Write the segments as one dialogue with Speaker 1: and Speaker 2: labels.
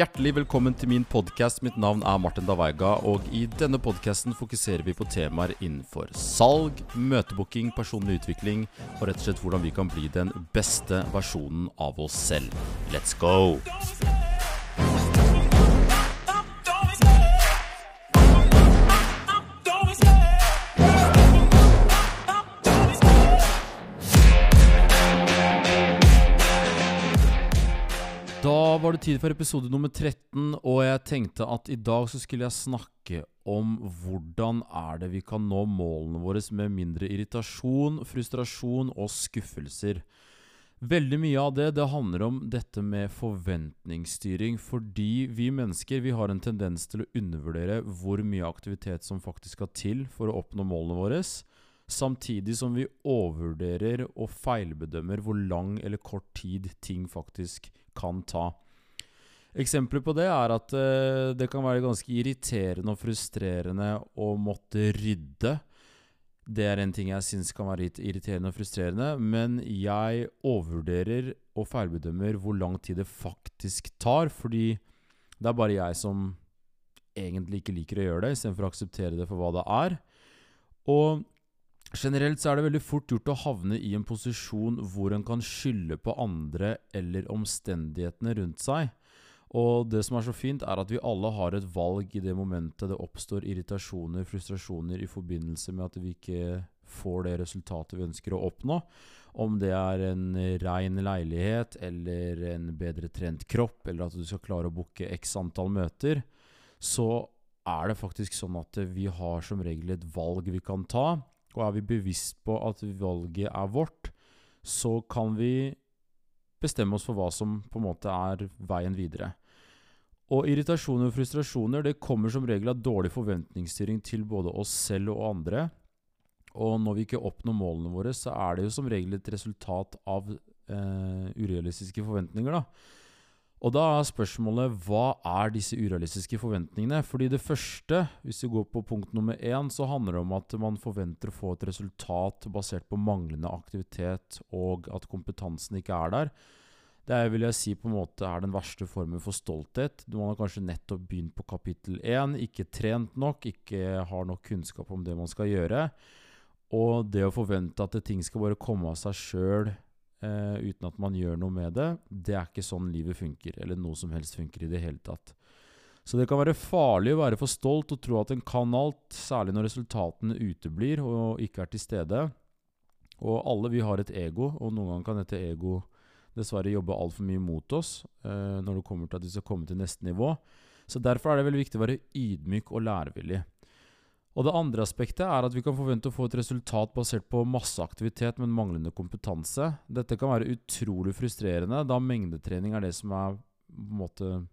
Speaker 1: Hjertelig velkommen til min podkast. Mitt navn er Martin Davaiga, og i denne podkasten fokuserer vi på temaer innenfor salg, møtebooking, personlig utvikling og rett og slett hvordan vi kan bli den beste versjonen av oss selv. Let's go! Var det tid for episode nummer 13, og jeg tenkte at i dag så skulle jeg snakke om hvordan er det vi kan nå målene våre med mindre irritasjon, frustrasjon og skuffelser. Veldig mye av det det handler om dette med forventningsstyring, fordi vi mennesker vi har en tendens til å undervurdere hvor mye aktivitet som faktisk skal til for å oppnå målene våre, samtidig som vi overvurderer og feilbedømmer hvor lang eller kort tid ting faktisk kan ta. Eksempler på det er at uh, det kan være ganske irriterende og frustrerende å måtte rydde. Det er en ting jeg syns kan være irriterende og frustrerende, men jeg overvurderer og feilbedømmer hvor lang tid det faktisk tar, fordi det er bare jeg som egentlig ikke liker å gjøre det, istedenfor å akseptere det for hva det er. Og Generelt så er det veldig fort gjort å havne i en posisjon hvor en kan skylde på andre eller omstendighetene rundt seg. Og det som er så fint, er at vi alle har et valg i det momentet det oppstår irritasjoner, frustrasjoner i forbindelse med at vi ikke får det resultatet vi ønsker å oppnå. Om det er en rein leilighet eller en bedre trent kropp, eller at du skal klare å booke x antall møter, så er det faktisk sånn at vi har som regel et valg vi kan ta. Og er vi bevisst på at valget er vårt, så kan vi bestemme oss for hva som på en måte er veien videre. Og irritasjoner og frustrasjoner det kommer som regel av dårlig forventningsstyring til både oss selv og andre. Og når vi ikke oppnår målene våre, så er det jo som regel et resultat av eh, urealistiske forventninger. da. Og da er spørsmålet hva er disse urealistiske forventningene? Fordi det første, hvis vi går på punkt nummer én, så handler det om at man forventer å få et resultat basert på manglende aktivitet og at kompetansen ikke er der. Det vil jeg si på en måte er den verste formen for stolthet. Man har kanskje nettopp begynt på kapittel én, ikke trent nok, ikke har nok kunnskap om det man skal gjøre. Og det å forvente at ting skal bare komme av seg sjøl eh, uten at man gjør noe med det, det er ikke sånn livet funker, eller noe som helst funker i det hele tatt. Så det kan være farlig å være for stolt og tro at en kan alt, særlig når resultatene uteblir og ikke er til stede. Og alle vi har et ego, og noen ganger kan dette ego dessverre jobbe altfor mye mot oss eh, når det kommer til at vi skal komme til neste nivå. Så Derfor er det veldig viktig å være ydmyk og lærevillig. Og Det andre aspektet er at vi kan forvente å få et resultat basert på masseaktivitet, men manglende kompetanse. Dette kan være utrolig frustrerende, da mengdetrening er det som er måte,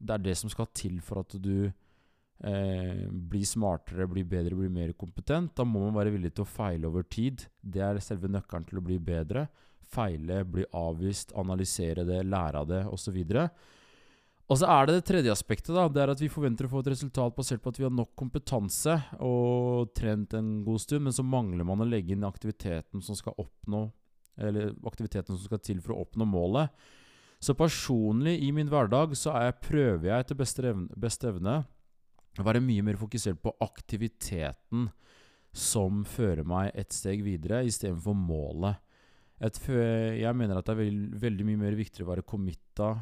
Speaker 1: Det er det som skal til for at du eh, blir smartere, blir bedre, blir mer kompetent. Da må man være villig til å feile over tid. Det er selve nøkkelen til å bli bedre. Feile, bli avvist, analysere det, lære av det osv. Og, så og så er det det tredje aspektet. da, det er at Vi forventer å få et resultat basert på at vi har nok kompetanse og trent en god stund, men så mangler man å legge inn aktiviteten som skal oppnå eller aktiviteten som skal til for å oppnå målet. Så personlig i min hverdag så jeg, prøver jeg etter beste evne, beste evne å være mye mer fokusert på aktiviteten som fører meg et steg videre, istedenfor målet. Et, jeg mener at det er veld, veldig mye mer viktigere å være committa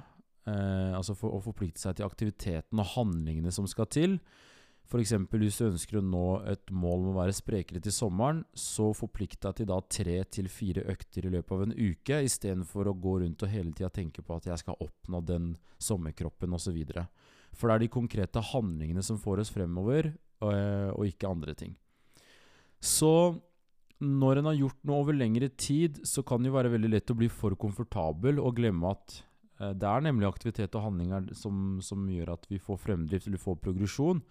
Speaker 1: Eh, altså for å forplikte seg til aktiviteten og handlingene som skal til. F.eks. hvis du ønsker å nå et mål om å være sprekere til sommeren, så forplikt deg til da tre til fire økter i løpet av en uke, istedenfor å gå rundt og hele tida tenke på at jeg skal oppnå den sommerkroppen osv. For det er de konkrete handlingene som får oss fremover, og, eh, og ikke andre ting. Så når en har gjort noe over lengre tid, så kan det jo være veldig lett å bli for komfortabel og glemme at det er nemlig aktivitet og handlinger som, som, gjør at vi får fremdrift eller får progresjon.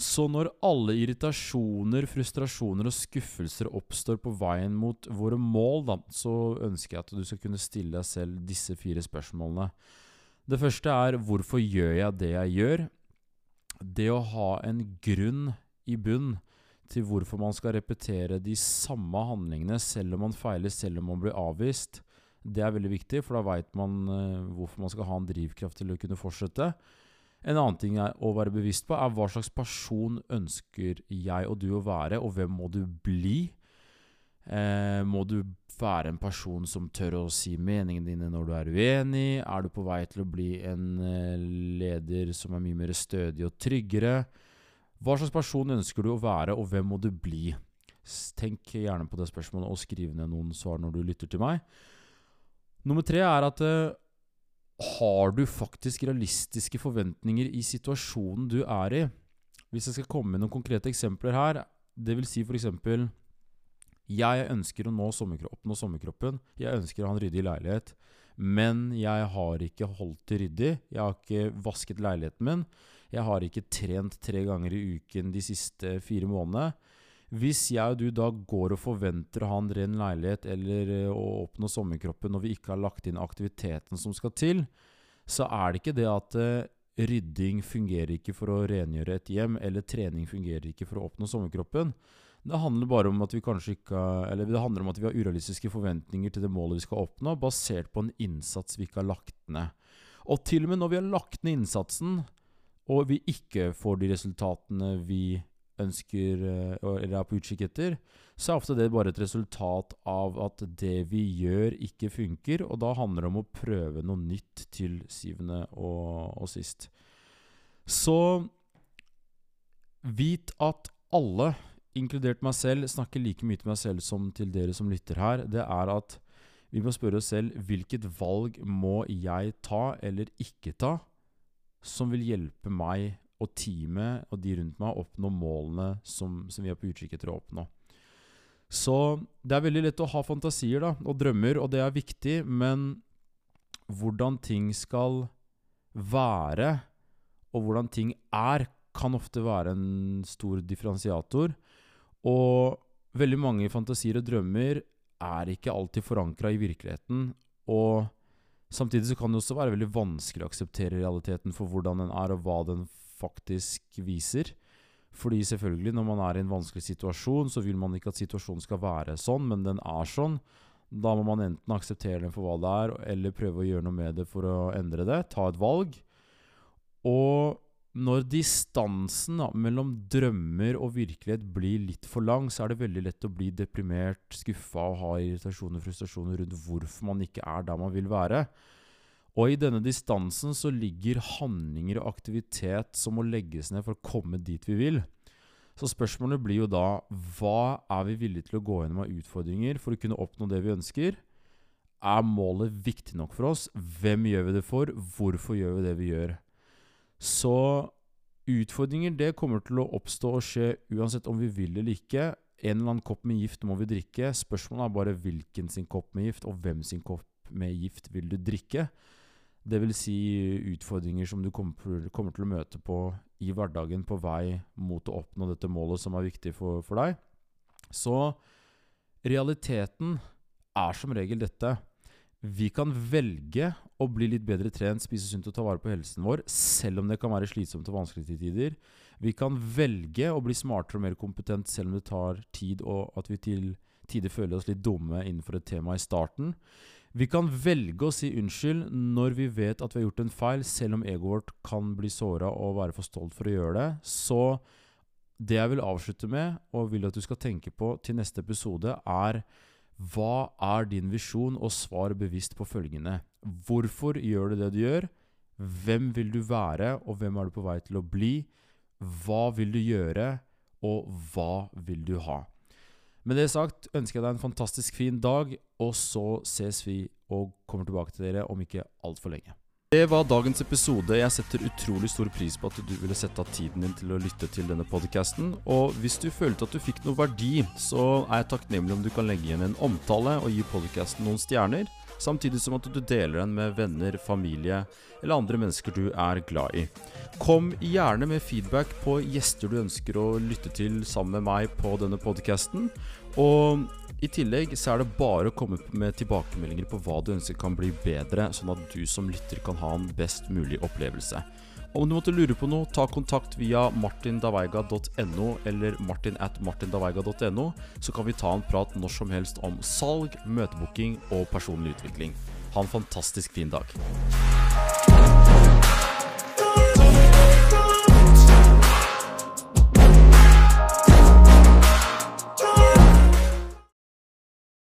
Speaker 1: Så når alle irritasjoner, frustrasjoner og skuffelser oppstår på veien mot våre mål, da, så ønsker jeg at du skal kunne stille deg selv disse fire spørsmålene. Det første er hvorfor gjør jeg det jeg gjør? Det å ha en grunn i bunn til hvorfor man skal repetere de samme handlingene selv om man feiler, selv om man blir avvist, Det er veldig viktig, for da veit man eh, hvorfor man skal ha en drivkraft til å kunne fortsette. En annen ting å være bevisst på, er hva slags person ønsker jeg og du å være, og hvem må du bli? Eh, må du være en person som tør å si meningene dine når du er uenig? Er du på vei til å bli en eh, leder som er mye mer stødig og tryggere? Hva slags person ønsker du å være, og hvem må du bli? Tenk gjerne på det spørsmålet, og skriv ned noen svar når du lytter til meg. Nummer tre er at eh, har du faktisk realistiske forventninger i situasjonen du er i? Hvis jeg skal komme med noen konkrete eksempler her, vil si f.eks. Jeg ønsker å nå oppnå sommerkroppen. Jeg ønsker å ha en ryddig leilighet. Men jeg har ikke holdt det ryddig. Jeg har ikke vasket leiligheten min. Jeg har ikke trent tre ganger i uken de siste fire månedene. Hvis jeg og du da går og forventer å ha en ren leilighet eller eh, å oppnå sommerkroppen når vi ikke har lagt inn aktiviteten som skal til, så er det ikke det at uh, rydding fungerer ikke for å rengjøre et hjem, eller trening fungerer ikke for å oppnå sommerkroppen. Det handler bare om at vi kanskje ikke Eller det handler om at vi har urealistiske forventninger til det målet vi skal oppnå, basert på en innsats vi ikke har lagt ned. Og til og med når vi har lagt ned innsatsen, og vi ikke får de resultatene vi ønsker eh, eller er på utkikk etter, så er ofte det bare et resultat av at det vi gjør, ikke funker. Og da handler det om å prøve noe nytt til syvende og, og sist. Så vit at alle, inkludert meg selv, snakker like mye til meg selv som til dere som lytter her. Det er at vi må spørre oss selv hvilket valg må jeg ta eller ikke ta som vil hjelpe meg og teamet og de rundt meg oppnå målene som, som vi er på utkikk etter å oppnå. Så det er veldig lett å ha fantasier da, og drømmer, og det er viktig, men hvordan ting skal være, og hvordan ting er, kan ofte være en stor differensiator. Og veldig mange fantasier og drømmer er ikke alltid forankra i virkeligheten. Og samtidig så kan det også være veldig vanskelig å akseptere realiteten for hvordan den er, og hva den faktisk viser. Fordi selvfølgelig, når man er i en vanskelig situasjon, så vil man ikke at situasjonen skal være sånn, men den er sånn. Da må man enten akseptere den for hva det er, eller prøve å gjøre noe med det for å endre det. Ta et valg. Og når distansen mellom drømmer og virkelighet blir litt for lang, så er det veldig lett å bli deprimert, skuffa og ha irritasjoner og frustrasjoner rundt hvorfor man ikke er der man vil være. Og i denne distansen så ligger handlinger og aktivitet som må legges ned for å komme dit vi vil. Så spørsmålet blir jo da hva er vi villige til å gå gjennom av utfordringer for å kunne oppnå det vi ønsker? Er målet viktig nok for oss? Hvem gjør vi det for? Hvorfor gjør vi det vi gjør? Så utfordringer det kommer til å oppstå og skje uansett om vi vil eller ikke. En eller annen kopp med gift må vi drikke. Spørsmålet er bare hvilken sin kopp med gift, og hvem sin kopp med gift vil du drikke. Vil si utfordringer som du kommer, til å møte på i hverdagen på vei mot å oppnå dette målet som er viktig for, for deg. Så realiteten er som regel dette. Vi kan velge å bli litt bedre trent, spise sunt og ta vare på helsen vår, selv om det kan være slitsomt og vanskelig til tider. Vi kan velge å bli smartere og mer kompetent selv om det tar tid, og at vi til tider føler oss litt dumme innenfor et tema i starten. Vi kan velge å si unnskyld når vi vet at vi har gjort en feil, selv om egoet vårt kan bli såra og være for stolt for å gjøre det. Så det jeg vil avslutte med, og vil at du skal tenke på til neste episode, er hva er din visjon, og svar bevisst på følgende. Hvorfor gjør du det du gjør? Hvem vil du være, og hvem er du på vei til å bli? Hva vil du gjøre, og hva vil du ha? Med det sagt ønsker jeg deg en fantastisk fin dag, og så ses vi og kommer tilbake til dere om ikke altfor lenge. Det var dagens episode. Jeg setter utrolig stor pris på at du ville sette av tiden din til å lytte til denne podkasten. Og hvis du følte at du fikk noe verdi, så er jeg takknemlig om du kan legge igjen en omtale og gi podkasten noen stjerner samtidig som at du deler den med venner, familie eller andre mennesker du er glad i. Kom gjerne med feedback på gjester du ønsker å lytte til sammen med meg på denne podkasten. Og i tillegg så er det bare å komme med tilbakemeldinger på hva du ønsker kan bli bedre, sånn at du som lytter kan ha en best mulig opplevelse. Om du måtte lure på noe, ta kontakt via martindaveiga.no eller martin at martindaveiga.no, så kan vi ta en prat når som helst om salg, møtebooking og personlig utvikling. Ha en fantastisk fin dag.